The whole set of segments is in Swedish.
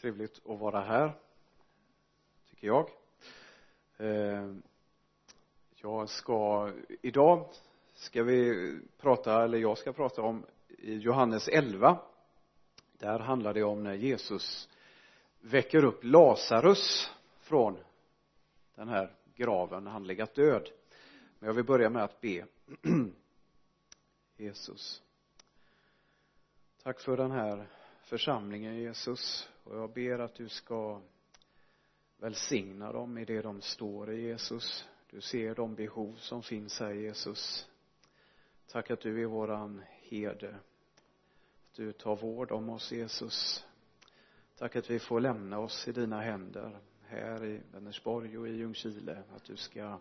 trevligt att vara här tycker jag. Eh, jag ska idag ska vi prata eller jag ska prata om Johannes 11 där handlar det om när Jesus väcker upp Lazarus från den här graven. När han legat död. Men jag vill börja med att be. Jesus tack för den här församlingen Jesus. Och jag ber att du ska välsigna dem i det de står i Jesus. Du ser de behov som finns här Jesus. Tack att du är våran herde. Att du tar vård om oss Jesus. Tack att vi får lämna oss i dina händer här i Vänersborg och i Ljungskile. Att du ska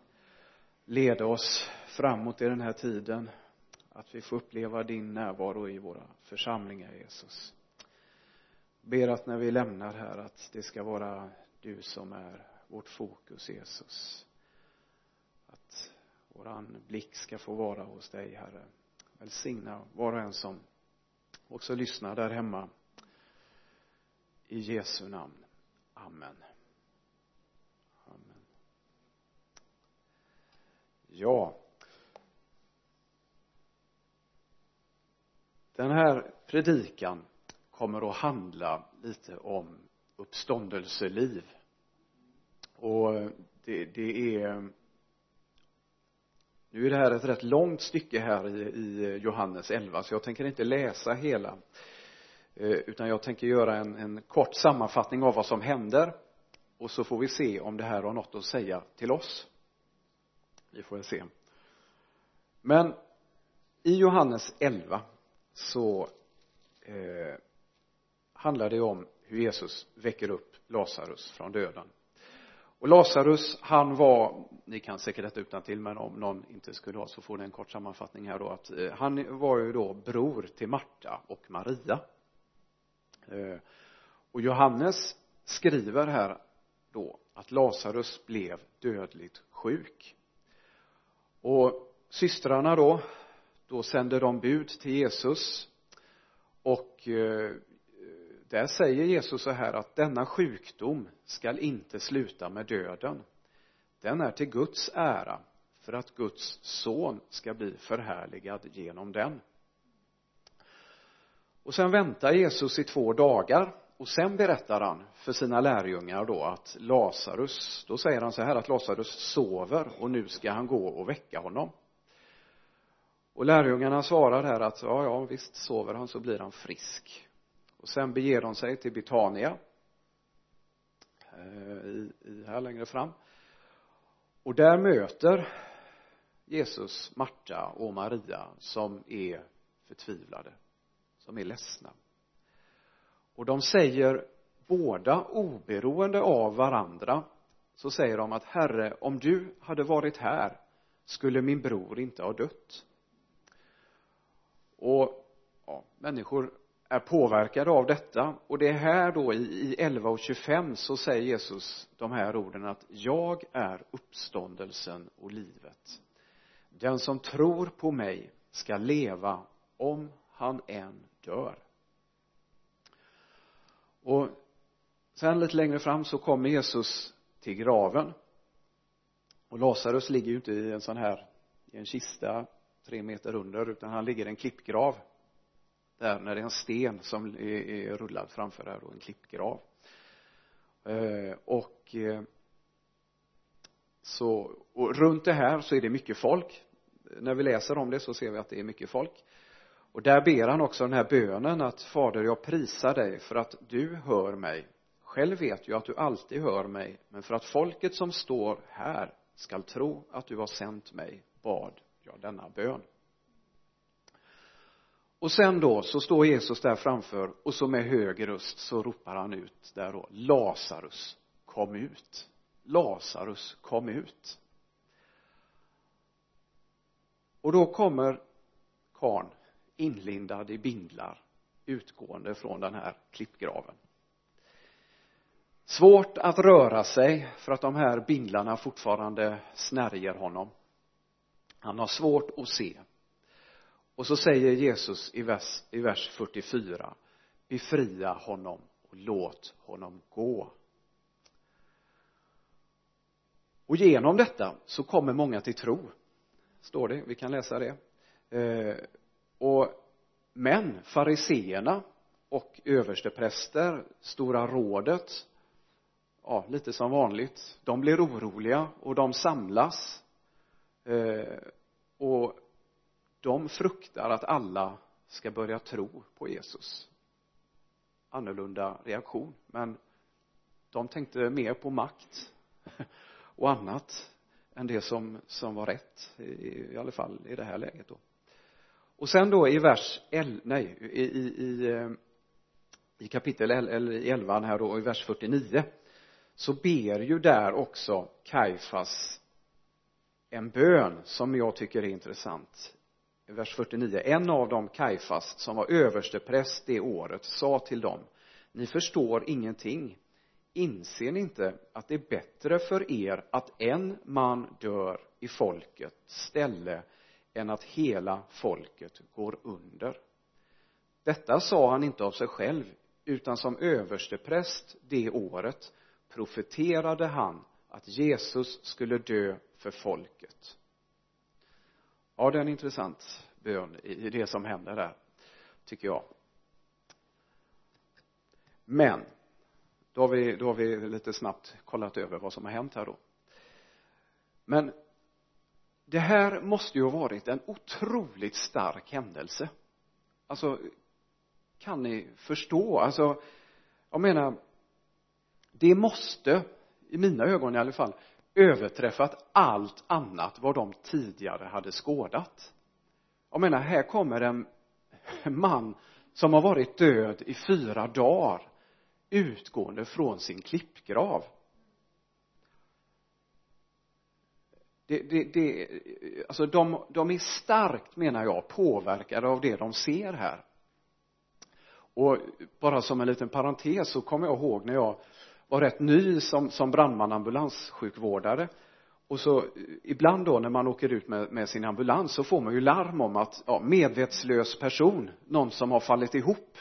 leda oss framåt i den här tiden. Att vi får uppleva din närvaro i våra församlingar Jesus ber att när vi lämnar här att det ska vara du som är vårt fokus Jesus. Att våran blick ska få vara hos dig herre. Välsigna var och en som också lyssnar där hemma. I Jesu namn. Amen. Amen. Ja. Den här predikan kommer att handla lite om uppståndelseliv. Och eh, det, det är nu är det här ett rätt långt stycke här i, i Johannes 11 så jag tänker inte läsa hela eh, utan jag tänker göra en, en kort sammanfattning av vad som händer och så får vi se om det här har något att säga till oss. Vi får se. Men i Johannes 11 så eh, handlar det om hur Jesus väcker upp Lazarus från döden. Och Lazarus han var ni kan säkert detta utan till men om någon inte skulle ha så får ni en kort sammanfattning här då att eh, han var ju då bror till Marta och Maria. Eh, och Johannes skriver här då att Lazarus blev dödligt sjuk. Och systrarna då då sände de bud till Jesus och eh, där säger Jesus så här att denna sjukdom skall inte sluta med döden. Den är till Guds ära för att Guds son ska bli förhärligad genom den. Och sen väntar Jesus i två dagar och sen berättar han för sina lärjungar då att Lazarus, då säger han så här att Lazarus sover och nu ska han gå och väcka honom. Och lärjungarna svarar här att ja, ja, visst sover han så blir han frisk och sen beger de sig till Betania eh, i, i här längre fram. Och där möter Jesus Marta och Maria som är förtvivlade som är ledsna. Och de säger båda oberoende av varandra så säger de att herre om du hade varit här skulle min bror inte ha dött. Och ja, människor är påverkade av detta. Och det är här då i, i 11 och 25 så säger Jesus de här orden att jag är uppståndelsen och livet. Den som tror på mig ska leva om han än dör. Och sen lite längre fram så kommer Jesus till graven. Och Lazarus ligger ju inte i en sån här i en kista tre meter under utan han ligger i en klippgrav där när det är en sten som är, är rullad framför där då en klippgrav. Eh, och eh, så och runt det här så är det mycket folk. När vi läser om det så ser vi att det är mycket folk. Och där ber han också den här bönen att fader jag prisar dig för att du hör mig. Själv vet jag att du alltid hör mig men för att folket som står här skall tro att du har sänt mig bad jag denna bön och sen då så står Jesus där framför och så med hög röst så ropar han ut där då Lazarus kom ut. Lazarus kom ut. Och då kommer karn inlindad i bindlar utgående från den här klippgraven. Svårt att röra sig för att de här bindlarna fortfarande snärjer honom. Han har svårt att se och så säger Jesus i vers, i vers 44 befria honom och låt honom gå. Och genom detta så kommer många till tro. Står det, vi kan läsa det. Eh, och men fariseerna och överstepräster, stora rådet ja, lite som vanligt de blir oroliga och de samlas. Eh, och de fruktar att alla ska börja tro på Jesus. Annorlunda reaktion men de tänkte mer på makt och annat än det som, som var rätt i, i alla fall i det här läget då. Och sen då i vers 11, nej i, i, i, eh, i kapitel eller i 11 här då i vers 49 så ber ju där också Kajfas en bön som jag tycker är intressant vers 49 en av dem Kajfas som var överstepräst det året sa till dem ni förstår ingenting. Inser ni inte att det är bättre för er att en man dör i folkets ställe än att hela folket går under? Detta sa han inte av sig själv utan som överstepräst det året profeterade han att Jesus skulle dö för folket ja det är en intressant bön i det som händer där tycker jag. Men då har vi, då har vi lite snabbt kollat över vad som har hänt här då. Men det här måste ju ha varit en otroligt stark händelse. Alltså kan ni förstå? Alltså jag menar det måste i mina ögon i alla fall överträffat allt annat vad de tidigare hade skådat. Jag menar här kommer en man som har varit död i fyra dagar utgående från sin klippgrav. Det, det, det, alltså de, de är starkt menar jag påverkade av det de ser här. Och bara som en liten parentes så kommer jag ihåg när jag var rätt ny som, som brandman ambulanssjukvårdare och så ibland då när man åker ut med, med sin ambulans så får man ju larm om att ja, medvetslös person någon som har fallit ihop.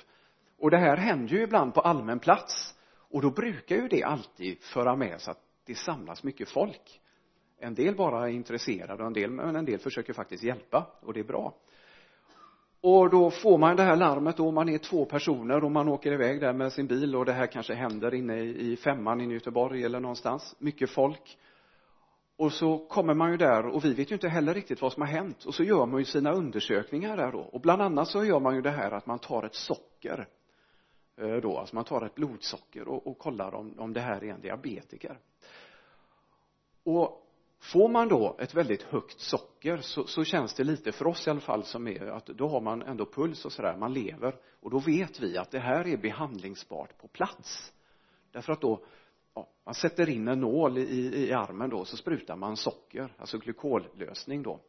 Och det här händer ju ibland på allmän plats. Och då brukar ju det alltid föra med sig att det samlas mycket folk. En del bara är intresserade och en del, men en del försöker faktiskt hjälpa och det är bra och då får man det här larmet då man är två personer och man åker iväg där med sin bil och det här kanske händer inne i femman i Göteborg eller någonstans. Mycket folk. Och så kommer man ju där och vi vet ju inte heller riktigt vad som har hänt. Och så gör man ju sina undersökningar där då. Och bland annat så gör man ju det här att man tar ett socker eh, då, alltså man tar ett blodsocker och, och kollar om, om det här är en diabetiker. Och får man då ett väldigt högt socker så, så känns det lite för oss i alla fall som är att då har man ändå puls och sådär, man lever. Och då vet vi att det här är behandlingsbart på plats. Därför att då ja, man sätter in en nål i, i armen då så sprutar man socker, alltså glykollösning då.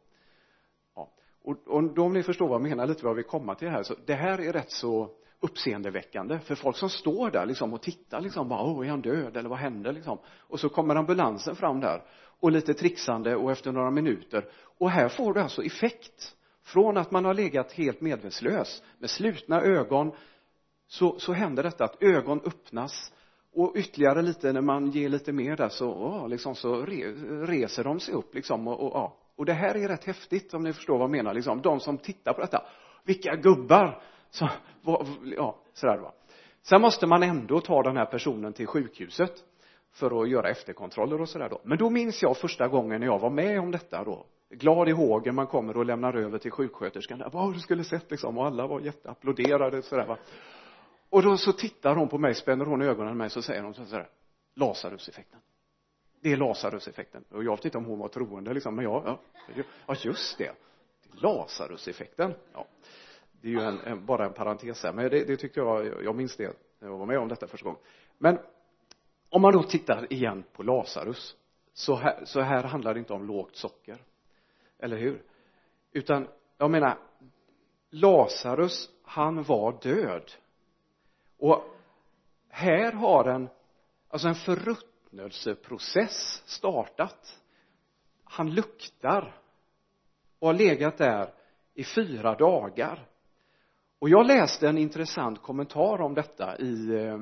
Ja. och, och då om ni förstår vad jag menar lite vad vi komma till här så det här är rätt så uppseendeväckande. För folk som står där liksom och tittar liksom bara åh är han död eller vad hände liksom. Och så kommer ambulansen fram där och lite trixande och efter några minuter. Och här får du alltså effekt. Från att man har legat helt medvetslös med slutna ögon så, så händer detta att ögon öppnas. Och ytterligare lite när man ger lite mer där så, åh, liksom så re, reser de sig upp liksom och, och, ja. och det här är rätt häftigt om ni förstår vad jag menar liksom. De som tittar på detta vilka gubbar! Så, vad, ja, sådär va. Sen måste man ändå ta den här personen till sjukhuset för att göra efterkontroller och sådär då. Men då minns jag första gången när jag var med om detta då. Glad i hågen man kommer och lämnar över till sjuksköterskan. Vad har du skulle sett liksom? Och alla var jätteapplåderade sådär va. Och då så tittar hon på mig spänner hon ögonen på mig så säger hon sådär Lazaruseffekten det är Lazaruseffekten och jag vet inte om hon var troende liksom men ja, ja, ja just det. Lazaruseffekten ja. Det är ju en, en, bara en parentes här men det, det tyckte jag, jag minns det när jag var med om detta första gången. Men om man då tittar igen på Lazarus så här, så här handlar det inte om lågt socker. Eller hur? Utan jag menar Lazarus han var död. Och här har en alltså en förruttnelseprocess startat. Han luktar och har legat där i fyra dagar och jag läste en intressant kommentar om detta i, eh,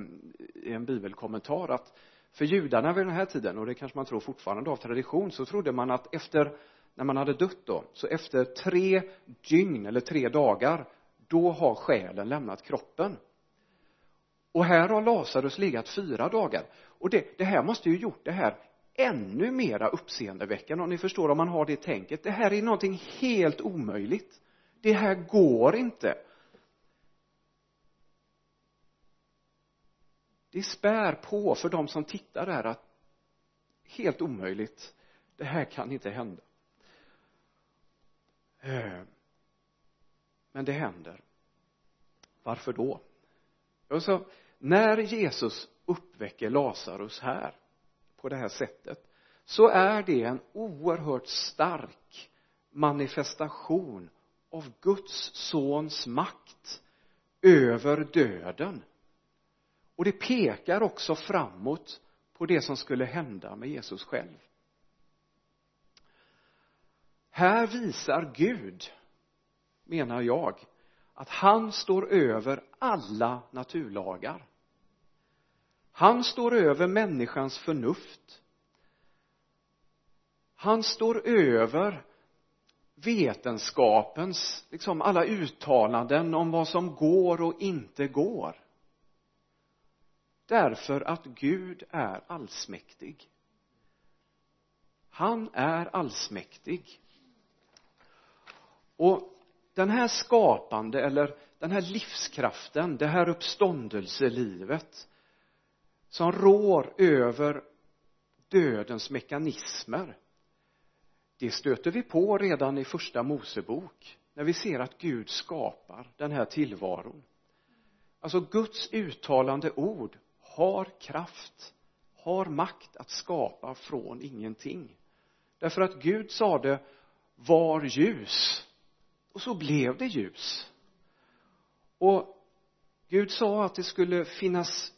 i en bibelkommentar att för judarna vid den här tiden och det kanske man tror fortfarande av tradition så trodde man att efter när man hade dött då så efter tre dygn eller tre dagar då har själen lämnat kroppen. Och här har Lazarus legat fyra dagar. Och det, det här måste ju gjort det här ännu mera uppseendeväckande om ni förstår om man har det tänket. Det här är någonting helt omöjligt. Det här går inte. Det spär på för de som tittar där att helt omöjligt det här kan inte hända. Eh, men det händer. Varför då? Och så när Jesus uppväcker Lazarus här på det här sättet så är det en oerhört stark manifestation av Guds sons makt över döden och det pekar också framåt på det som skulle hända med Jesus själv. Här visar Gud menar jag att han står över alla naturlagar. Han står över människans förnuft. Han står över vetenskapens liksom alla uttalanden om vad som går och inte går därför att Gud är allsmäktig. Han är allsmäktig. Och den här skapande eller den här livskraften det här uppståndelselivet som rår över dödens mekanismer det stöter vi på redan i första Mosebok när vi ser att Gud skapar den här tillvaron. Alltså Guds uttalande ord har kraft har makt att skapa från ingenting. Därför att Gud sade var ljus. Och så blev det ljus. Och Gud sa att det skulle finnas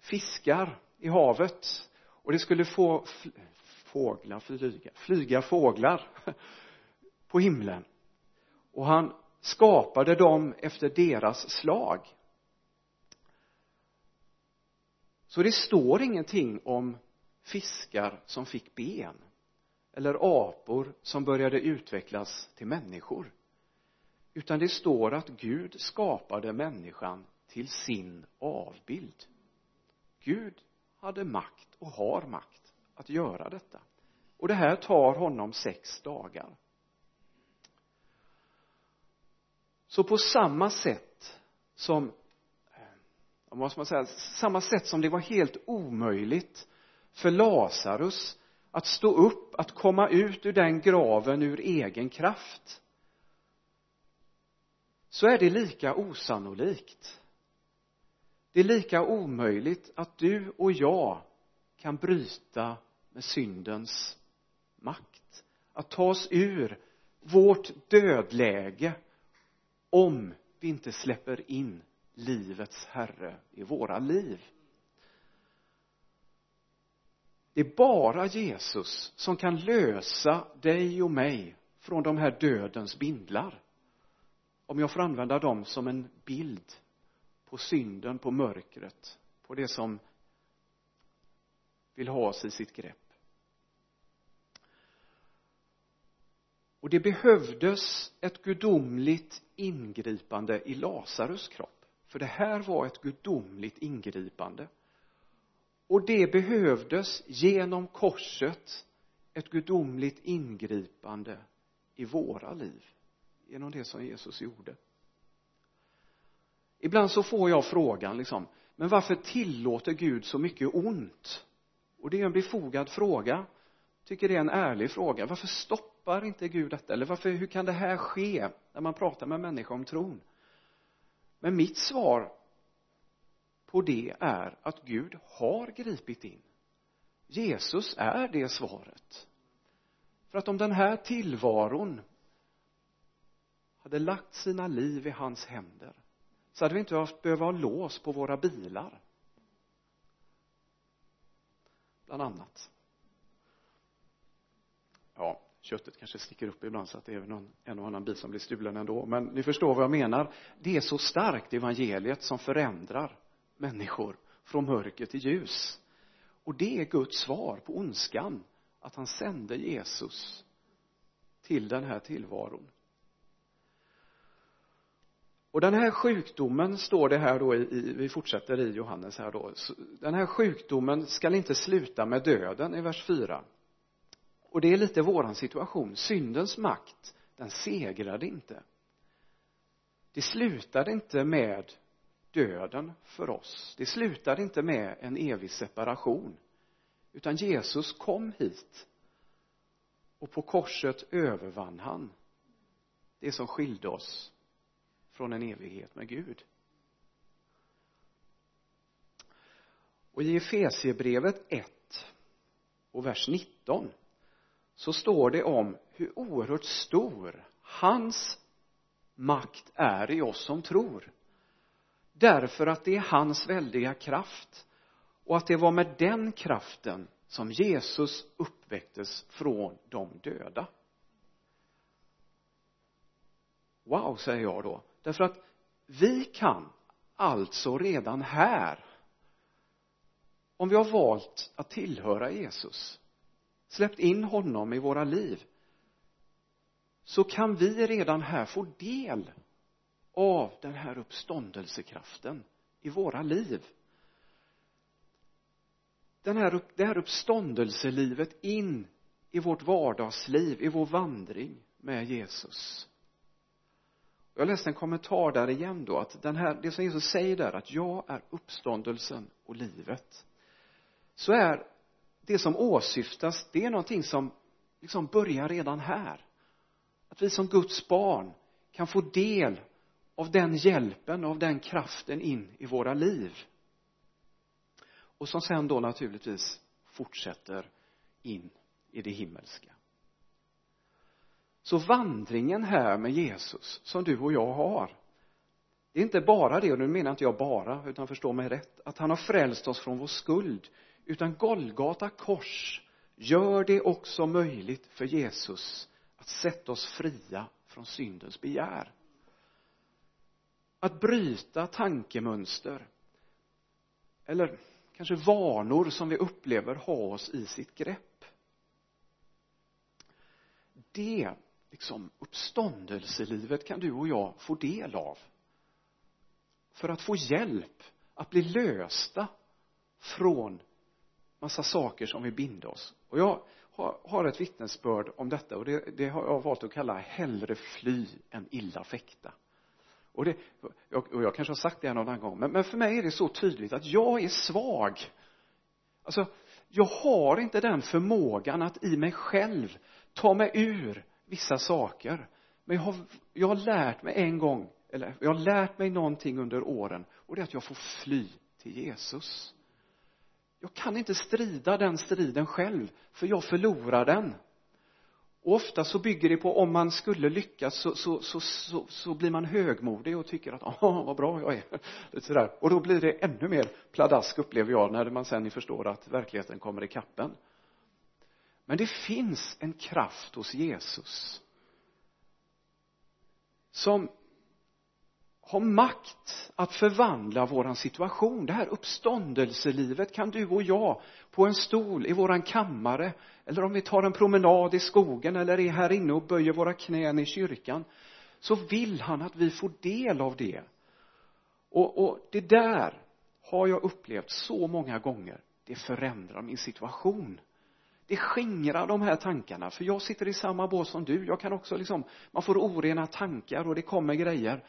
fiskar i havet och det skulle få fåglar flyga, flyga fåglar på himlen. Och han skapade dem efter deras slag. Så det står ingenting om fiskar som fick ben eller apor som började utvecklas till människor. Utan det står att Gud skapade människan till sin avbild. Gud hade makt och har makt att göra detta. Och det här tar honom sex dagar. Så på samma sätt som vad ska man säga, samma sätt som det var helt omöjligt för Lazarus att stå upp, att komma ut ur den graven ur egen kraft så är det lika osannolikt. Det är lika omöjligt att du och jag kan bryta med syndens makt att ta oss ur vårt dödläge om vi inte släpper in livets herre i våra liv. Det är bara Jesus som kan lösa dig och mig från de här dödens bindlar. Om jag får använda dem som en bild på synden, på mörkret, på det som vill ha oss i sitt grepp. Och det behövdes ett gudomligt ingripande i Lazarus kropp för det här var ett gudomligt ingripande. Och det behövdes genom korset ett gudomligt ingripande i våra liv genom det som Jesus gjorde. Ibland så får jag frågan liksom men varför tillåter Gud så mycket ont? Och det är en befogad fråga. Tycker det är en ärlig fråga. Varför stoppar inte Gud detta? Eller varför hur kan det här ske när man pratar med människor om tron? Men mitt svar på det är att Gud har gripit in. Jesus är det svaret. För att om den här tillvaron hade lagt sina liv i hans händer så hade vi inte haft behövt ha lås på våra bilar. Bland annat köttet kanske sticker upp ibland så att det är någon, en och annan bit som blir stulen ändå. Men ni förstår vad jag menar. Det är så starkt evangeliet som förändrar människor från mörker till ljus. Och det är Guds svar på ondskan att han sände Jesus till den här tillvaron. Och den här sjukdomen står det här då i, vi fortsätter i Johannes här då. Den här sjukdomen skall inte sluta med döden i vers 4 och det är lite våran situation. Syndens makt den segrade inte. Det slutade inte med döden för oss. Det slutade inte med en evig separation. Utan Jesus kom hit och på korset övervann han det som skilde oss från en evighet med Gud. Och i Efesiebrevet 1 och vers 19 så står det om hur oerhört stor hans makt är i oss som tror. Därför att det är hans väldiga kraft och att det var med den kraften som Jesus uppväcktes från de döda. Wow säger jag då. Därför att vi kan alltså redan här om vi har valt att tillhöra Jesus släppt in honom i våra liv så kan vi redan här få del av den här uppståndelsekraften i våra liv. Den här, det här uppståndelselivet in i vårt vardagsliv, i vår vandring med Jesus. Jag läste en kommentar där igen då att den här, det som Jesus säger där att jag är uppståndelsen och livet så är det som åsyftas det är någonting som liksom börjar redan här. Att vi som Guds barn kan få del av den hjälpen, av den kraften in i våra liv. Och som sen då naturligtvis fortsätter in i det himmelska. Så vandringen här med Jesus som du och jag har det är inte bara det, och nu menar inte jag bara, utan förstå mig rätt, att han har frälst oss från vår skuld, utan Golgata kors gör det också möjligt för Jesus att sätta oss fria från syndens begär. Att bryta tankemönster, eller kanske vanor som vi upplever ha oss i sitt grepp. Det liksom uppståndelselivet kan du och jag få del av för att få hjälp att bli lösta från massa saker som vill binda oss. Och jag har, ett vittnesbörd om detta och det, det, har jag valt att kalla hellre fly än illa fäkta. Och, det, och jag kanske har sagt det någon annan gång men, men för mig är det så tydligt att jag är svag. Alltså jag har inte den förmågan att i mig själv ta mig ur vissa saker. Men jag har, jag har lärt mig en gång eller jag har lärt mig någonting under åren och det är att jag får fly till Jesus jag kan inte strida den striden själv för jag förlorar den. Och ofta så bygger det på om man skulle lyckas så, så, så, så, så blir man högmodig och tycker att ja vad bra jag är. Lite sådär. Och då blir det ännu mer pladask upplever jag när man sen förstår att verkligheten kommer i kappen. Men det finns en kraft hos Jesus som har makt att förvandla våran situation. Det här uppståndelselivet kan du och jag på en stol i våran kammare eller om vi tar en promenad i skogen eller är här inne och böjer våra knän i kyrkan så vill han att vi får del av det. Och, och det där har jag upplevt så många gånger. Det förändrar min situation. Det skingrar de här tankarna för jag sitter i samma båt som du. Jag kan också liksom man får orena tankar och det kommer grejer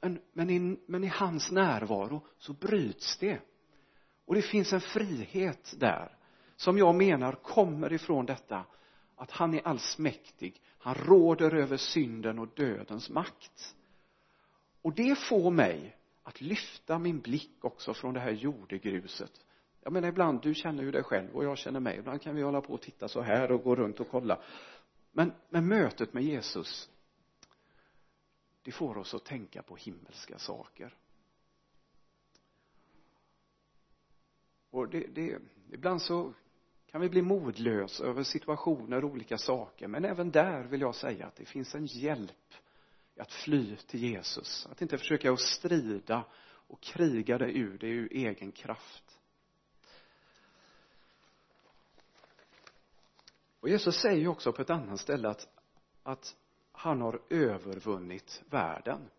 men, men, i, men i hans närvaro så bryts det. Och det finns en frihet där som jag menar kommer ifrån detta att han är allsmäktig. Han råder över synden och dödens makt. Och det får mig att lyfta min blick också från det här jordegruset. Jag menar ibland, du känner ju dig själv och jag känner mig. Ibland kan vi hålla på och titta så här och gå runt och kolla. Men, men mötet med Jesus det får oss att tänka på himmelska saker. Och det, det ibland så kan vi bli modlösa över situationer och olika saker men även där vill jag säga att det finns en hjälp i att fly till Jesus. Att inte försöka att strida och kriga det ur det ur egen kraft. Och Jesus säger ju också på ett annat ställe att, att han har övervunnit världen.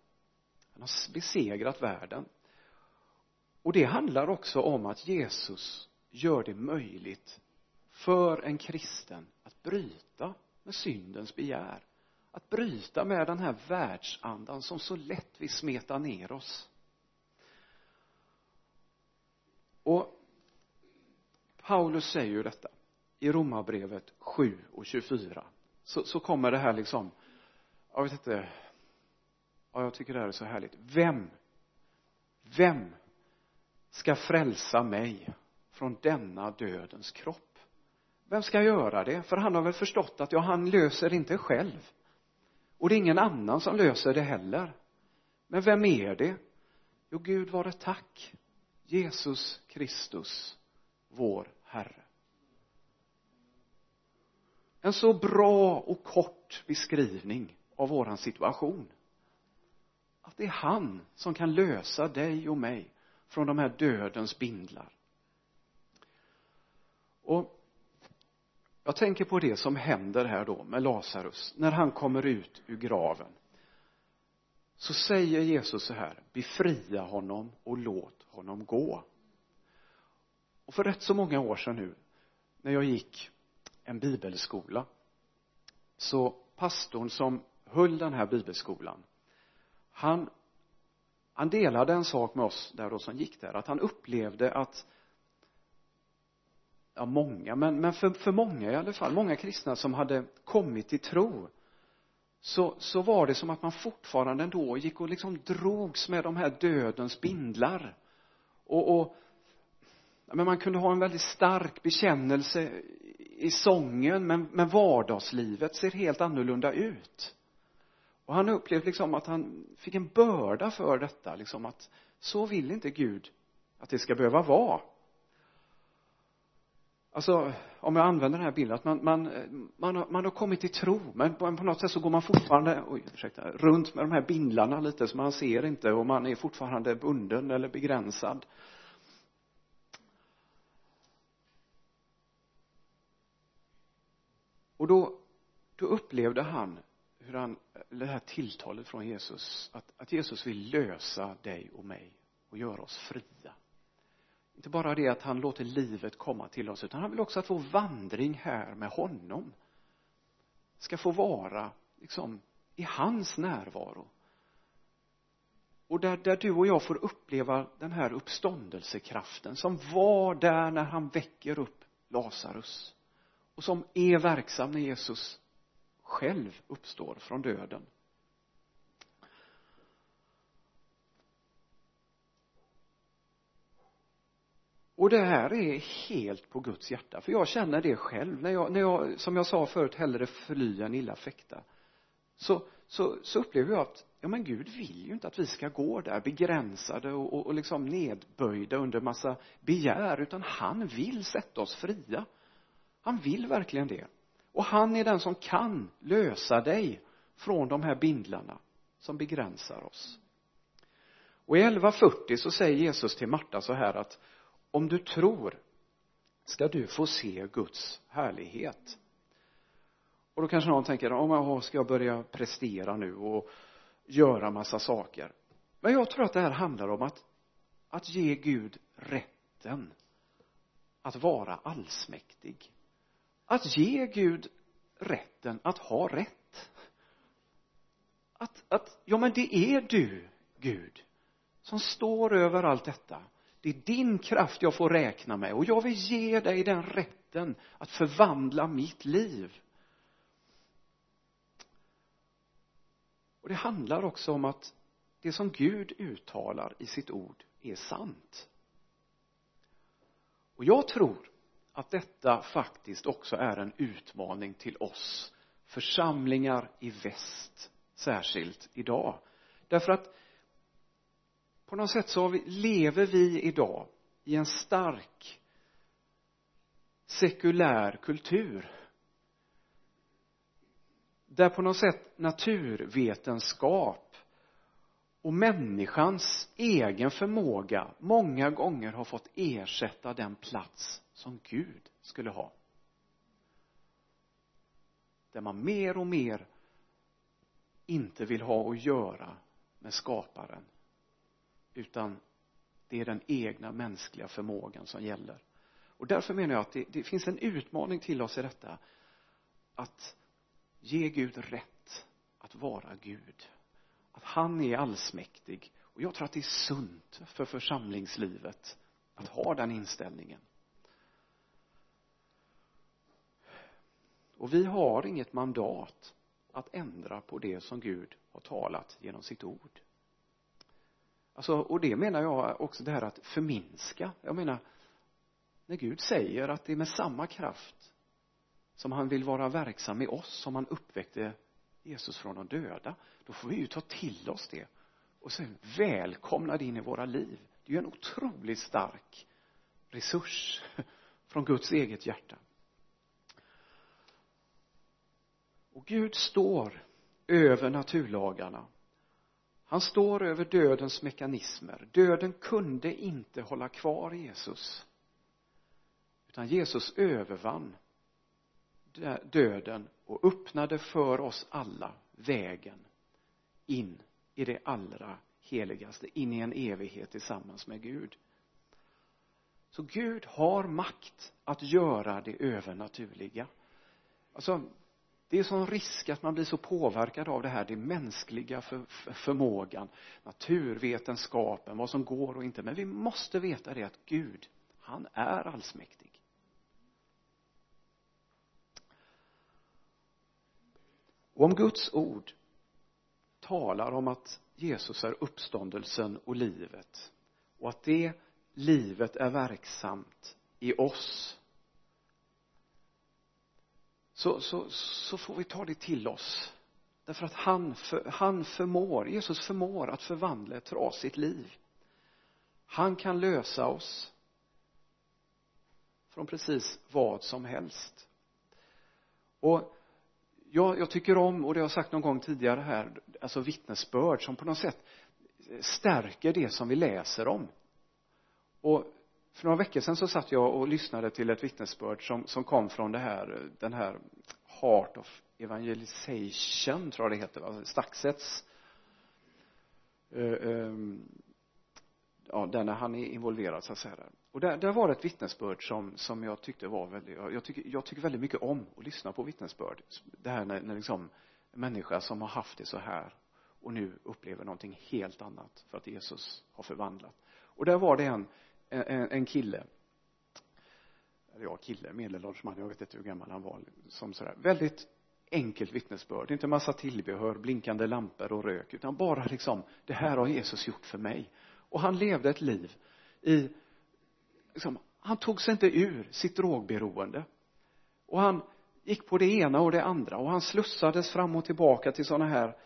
Han har besegrat världen. Och det handlar också om att Jesus gör det möjligt för en kristen att bryta med syndens begär. Att bryta med den här världsandan som så lätt vill smeta ner oss. Och Paulus säger ju detta i romarbrevet 7 och 24 så, så kommer det här liksom jag vet inte. Ja, jag tycker det här är så härligt. Vem vem ska frälsa mig från denna dödens kropp? Vem ska göra det? För han har väl förstått att ja, han löser inte själv. Och det är ingen annan som löser det heller. Men vem är det? Jo Gud vare tack. Jesus Kristus vår Herre. En så bra och kort beskrivning av våran situation. Att det är han som kan lösa dig och mig från de här dödens bindlar. Och jag tänker på det som händer här då med Lazarus. När han kommer ut ur graven så säger Jesus så här befria honom och låt honom gå. Och för rätt så många år sedan nu när jag gick en bibelskola så pastorn som höll den här bibelskolan. Han han delade en sak med oss där då som gick där att han upplevde att ja många men, men för, för många i alla fall många kristna som hade kommit till tro så, så var det som att man fortfarande ändå gick och liksom drogs med de här dödens bindlar. Och, och men man kunde ha en väldigt stark bekännelse i sången men, men vardagslivet ser helt annorlunda ut och han upplevde liksom att han fick en börda för detta liksom att så vill inte Gud att det ska behöva vara. Alltså om jag använder den här bilden att man, man, man, har, man har kommit till tro men på, på något sätt så går man fortfarande oj, ursäkta, runt med de här bindlarna lite så man ser inte och man är fortfarande bunden eller begränsad. Och då då upplevde han hur han, det här tilltalet från Jesus att, att Jesus vill lösa dig och mig och göra oss fria. Inte bara det att han låter livet komma till oss utan han vill också att vår vandring här med honom ska få vara liksom i hans närvaro. Och där, där du och jag får uppleva den här uppståndelsekraften som var där när han väcker upp Lazarus och som är verksam när Jesus själv uppstår från döden. Och det här är helt på Guds hjärta för jag känner det själv. När jag, när jag som jag sa förut hellre fly än illa fäkta så, så, så upplever jag att ja men Gud vill ju inte att vi ska gå där begränsade och, och, och liksom nedböjda under massa begär utan han vill sätta oss fria. Han vill verkligen det och han är den som kan lösa dig från de här bindlarna som begränsar oss. Och i 11.40 så säger Jesus till Marta så här att om du tror ska du få se Guds härlighet. Och då kanske någon tänker om jag ska jag börja prestera nu och göra massa saker? Men jag tror att det här handlar om att att ge Gud rätten att vara allsmäktig att ge Gud rätten att ha rätt. Att, att ja men det är du Gud som står över allt detta. Det är din kraft jag får räkna med och jag vill ge dig den rätten att förvandla mitt liv. Och det handlar också om att det som Gud uttalar i sitt ord är sant. Och jag tror att detta faktiskt också är en utmaning till oss församlingar i väst särskilt idag. Därför att på något sätt så vi, lever vi idag i en stark sekulär kultur där på något sätt naturvetenskap och människans egen förmåga många gånger har fått ersätta den plats som Gud skulle ha. Där man mer och mer inte vill ha att göra med skaparen utan det är den egna mänskliga förmågan som gäller. Och därför menar jag att det, det finns en utmaning till oss i detta att ge Gud rätt att vara Gud. Att han är allsmäktig. Och jag tror att det är sunt för församlingslivet att ha den inställningen. Och vi har inget mandat att ändra på det som Gud har talat genom sitt ord. Alltså och det menar jag också det här att förminska. Jag menar när Gud säger att det är med samma kraft som han vill vara verksam i oss som han uppväckte Jesus från de döda då får vi ju ta till oss det och sen välkomna det in i våra liv. Det är ju en otroligt stark resurs från Guds eget hjärta. Och Gud står över naturlagarna han står över dödens mekanismer döden kunde inte hålla kvar Jesus utan Jesus övervann döden och öppnade för oss alla vägen in i det allra heligaste, in i en evighet tillsammans med Gud. Så Gud har makt att göra det övernaturliga. Alltså, det är sån risk att man blir så påverkad av det här, det mänskliga för, för, förmågan, naturvetenskapen, vad som går och inte. Men vi måste veta det att Gud, han är allsmäktig. Och om Guds ord talar om att Jesus är uppståndelsen och livet och att det livet är verksamt i oss så, så, så får vi ta det till oss. Därför att han, för, han förmår, Jesus förmår att förvandla ett trasigt liv. Han kan lösa oss från precis vad som helst. Och jag, jag tycker om, och det har jag sagt någon gång tidigare här, alltså vittnesbörd som på något sätt stärker det som vi läser om. Och för några veckor sedan så satt jag och lyssnade till ett vittnesbörd som, som kom från det här, den här Heart of Evangelization, tror jag det heter, va? Staxets uh, um, ja, där när han är involverad så att säga där. Och där, där var det ett vittnesbörd som, som jag tyckte var väldigt, jag tycker, jag tycker väldigt mycket om att lyssna på vittnesbörd. Det här när, när liksom en människa som har haft det så här och nu upplever någonting helt annat för att Jesus har förvandlat. Och där var det en, en, en kille, eller ja, kille, medelålders man, jag vet inte hur gammal han var, som sådär, väldigt enkelt vittnesbörd, inte massa tillbehör, blinkande lampor och rök, utan bara liksom, det här har Jesus gjort för mig. Och han levde ett liv i, liksom, han tog sig inte ur sitt drogberoende. Och han gick på det ena och det andra och han slussades fram och tillbaka till sådana här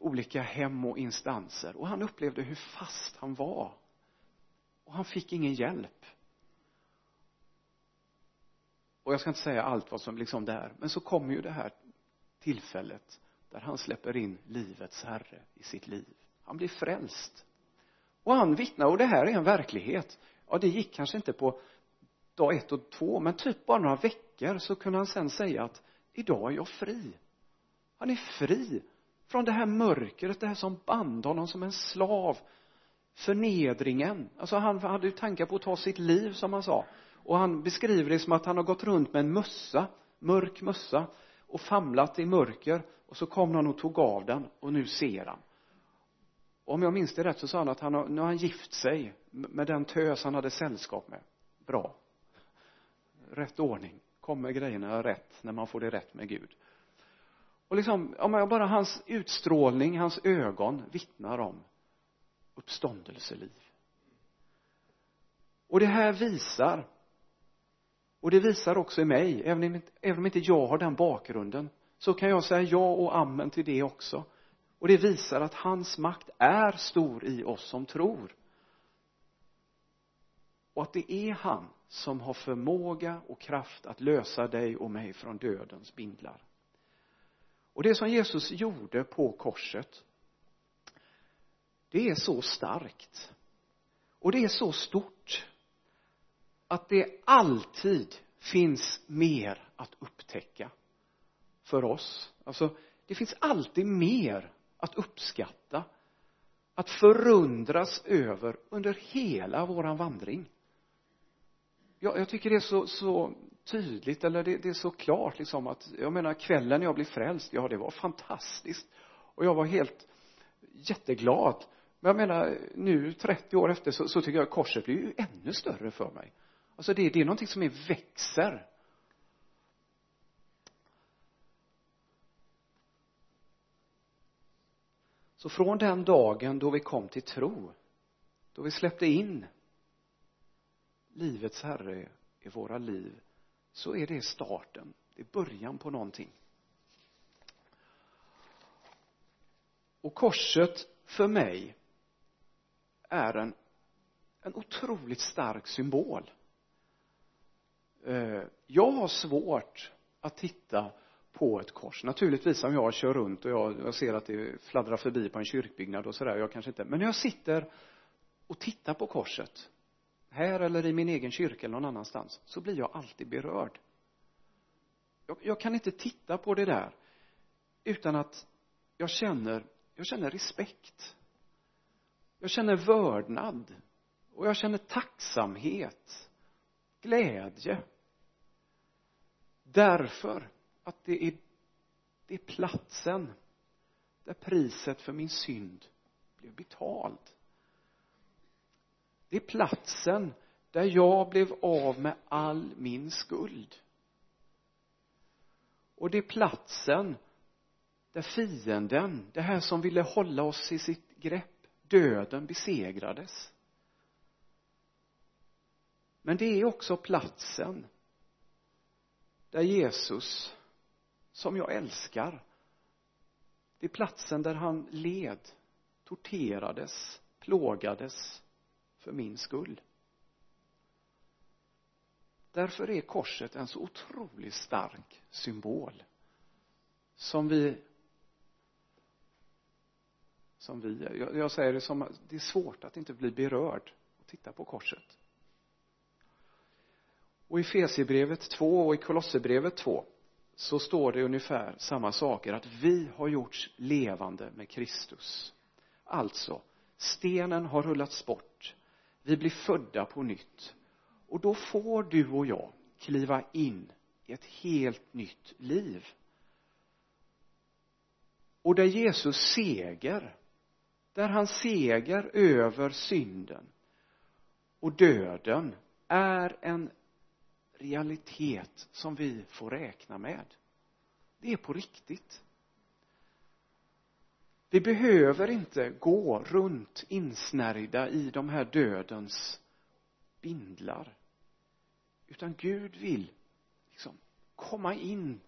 olika hem och instanser och han upplevde hur fast han var. Och han fick ingen hjälp. Och jag ska inte säga allt vad som liksom det är men så kommer ju det här tillfället där han släpper in livets herre i sitt liv. Han blir frälst och han vittnar och det här är en verklighet ja det gick kanske inte på dag ett och två men typ bara några veckor så kunde han sen säga att idag är jag fri han är fri från det här mörkret, det här som band honom som en slav förnedringen. Alltså han hade ju tankar på att ta sitt liv som han sa. Och han beskriver det som att han har gått runt med en mössa mörk mössa och famlat i mörker. Och så kom någon och tog av den och nu ser han. Och om jag minns det rätt så sa han att han har, nu har han gift sig med den tös han hade sällskap med. Bra. Rätt ordning. Kommer grejerna rätt när man får det rätt med Gud? Och liksom, om jag bara hans utstrålning, hans ögon vittnar om uppståndelseliv. Och det här visar och det visar också i mig, även om, även om inte jag har den bakgrunden så kan jag säga ja och amen till det också. Och det visar att hans makt är stor i oss som tror. Och att det är han som har förmåga och kraft att lösa dig och mig från dödens bindlar. Och det som Jesus gjorde på korset det är så starkt. Och det är så stort att det alltid finns mer att upptäcka för oss. Alltså det finns alltid mer att uppskatta att förundras över under hela våran vandring. Jag, jag tycker det är så, så tydligt eller det, det är så klart liksom att jag menar kvällen när jag blev frälst ja det var fantastiskt. Och jag var helt jätteglad men jag menar nu 30 år efter så, så tycker jag korset blir ju ännu större för mig. Alltså det, det är någonting som är växer. Så från den dagen då vi kom till tro då vi släppte in livets herre i våra liv så är det starten. Det är början på någonting. Och korset för mig är en en otroligt stark symbol. Eh, jag har svårt att titta på ett kors. Naturligtvis om jag kör runt och jag, jag ser att det fladdrar förbi på en kyrkbyggnad och sådär jag kanske inte men när jag sitter och tittar på korset här eller i min egen kyrka eller någon annanstans så blir jag alltid berörd. Jag, jag kan inte titta på det där utan att jag känner jag känner respekt jag känner vördnad och jag känner tacksamhet glädje. Därför att det är det är platsen där priset för min synd blev betald. Det är platsen där jag blev av med all min skuld. Och det är platsen där fienden, det här som ville hålla oss i sitt grepp, döden besegrades. Men det är också platsen där Jesus som jag älskar det är platsen där han led torterades plågades för min skull. Därför är korset en så otroligt stark symbol som vi som vi, jag, jag säger det som, det är svårt att inte bli berörd och titta på korset. Och i Fesebrevet 2 och i Kolosserbrevet 2 så står det ungefär samma saker att vi har gjorts levande med Kristus. Alltså stenen har rullats bort vi blir födda på nytt. Och då får du och jag kliva in i ett helt nytt liv. Och där Jesus seger där hans seger över synden och döden är en realitet som vi får räkna med. Det är på riktigt. Vi behöver inte gå runt insnärjda i de här dödens bindlar utan Gud vill liksom komma in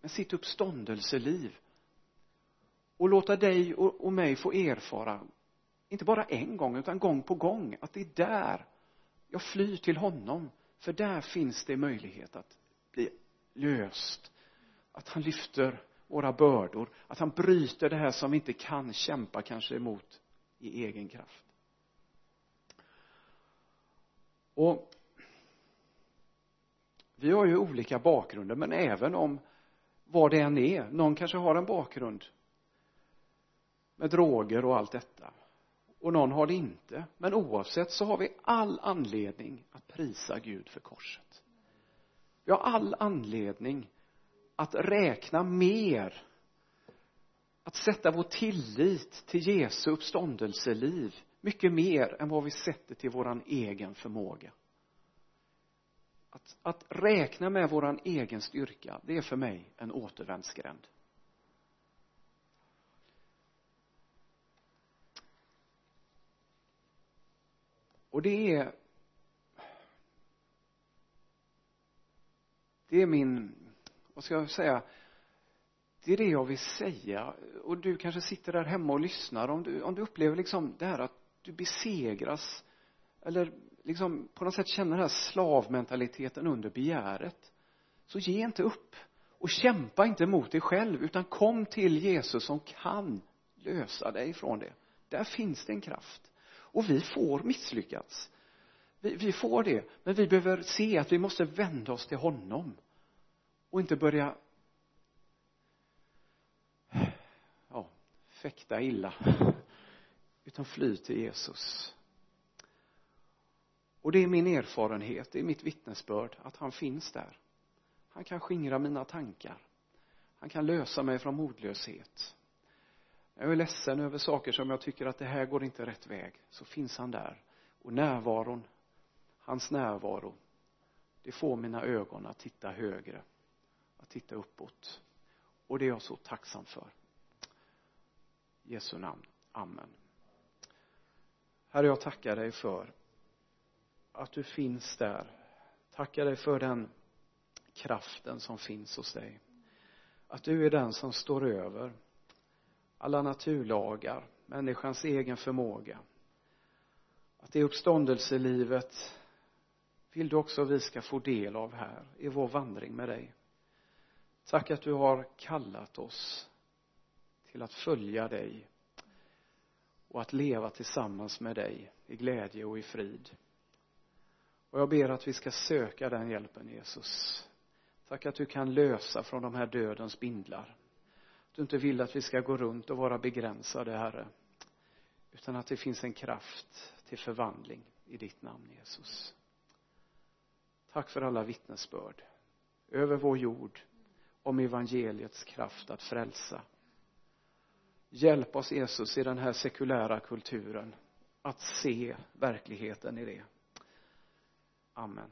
med sitt uppståndelseliv och låta dig och, och mig få erfara inte bara en gång utan gång på gång att det är där jag flyr till honom. För där finns det möjlighet att bli löst. Att han lyfter våra bördor. Att han bryter det här som vi inte kan kämpa kanske emot i egen kraft. Och vi har ju olika bakgrunder men även om vad det än är någon kanske har en bakgrund med droger och allt detta. Och någon har det inte. Men oavsett så har vi all anledning att prisa Gud för korset. Vi har all anledning att räkna mer att sätta vår tillit till Jesu uppståndelseliv mycket mer än vad vi sätter till våran egen förmåga. Att, att räkna med våran egen styrka det är för mig en återvändsgränd. Och det är det är min vad ska jag säga det är det jag vill säga. Och du kanske sitter där hemma och lyssnar. Om du, om du upplever liksom det här att du besegras eller liksom på något sätt känner den här slavmentaliteten under begäret så ge inte upp. Och kämpa inte mot dig själv utan kom till Jesus som kan lösa dig från det. Där finns det en kraft och vi får misslyckats. Vi, vi får det men vi behöver se att vi måste vända oss till honom och inte börja ja, fäkta illa utan fly till Jesus. Och det är min erfarenhet, det är mitt vittnesbörd att han finns där. Han kan skingra mina tankar. Han kan lösa mig från modlöshet jag är ledsen över saker som jag tycker att det här går inte rätt väg. Så finns han där. Och närvaron hans närvaro det får mina ögon att titta högre att titta uppåt. Och det är jag så tacksam för. I Jesu namn, Amen. Herre jag tackar dig för att du finns där. Tackar dig för den kraften som finns hos dig. Att du är den som står över alla naturlagar människans egen förmåga. Att det uppståndelselivet vill du också vi ska få del av här i vår vandring med dig. Tack att du har kallat oss till att följa dig och att leva tillsammans med dig i glädje och i frid. Och jag ber att vi ska söka den hjälpen Jesus. Tack att du kan lösa från de här dödens bindlar du inte vill att vi ska gå runt och vara begränsade herre utan att det finns en kraft till förvandling i ditt namn Jesus. Tack för alla vittnesbörd över vår jord om evangeliets kraft att frälsa. Hjälp oss Jesus i den här sekulära kulturen att se verkligheten i det. Amen.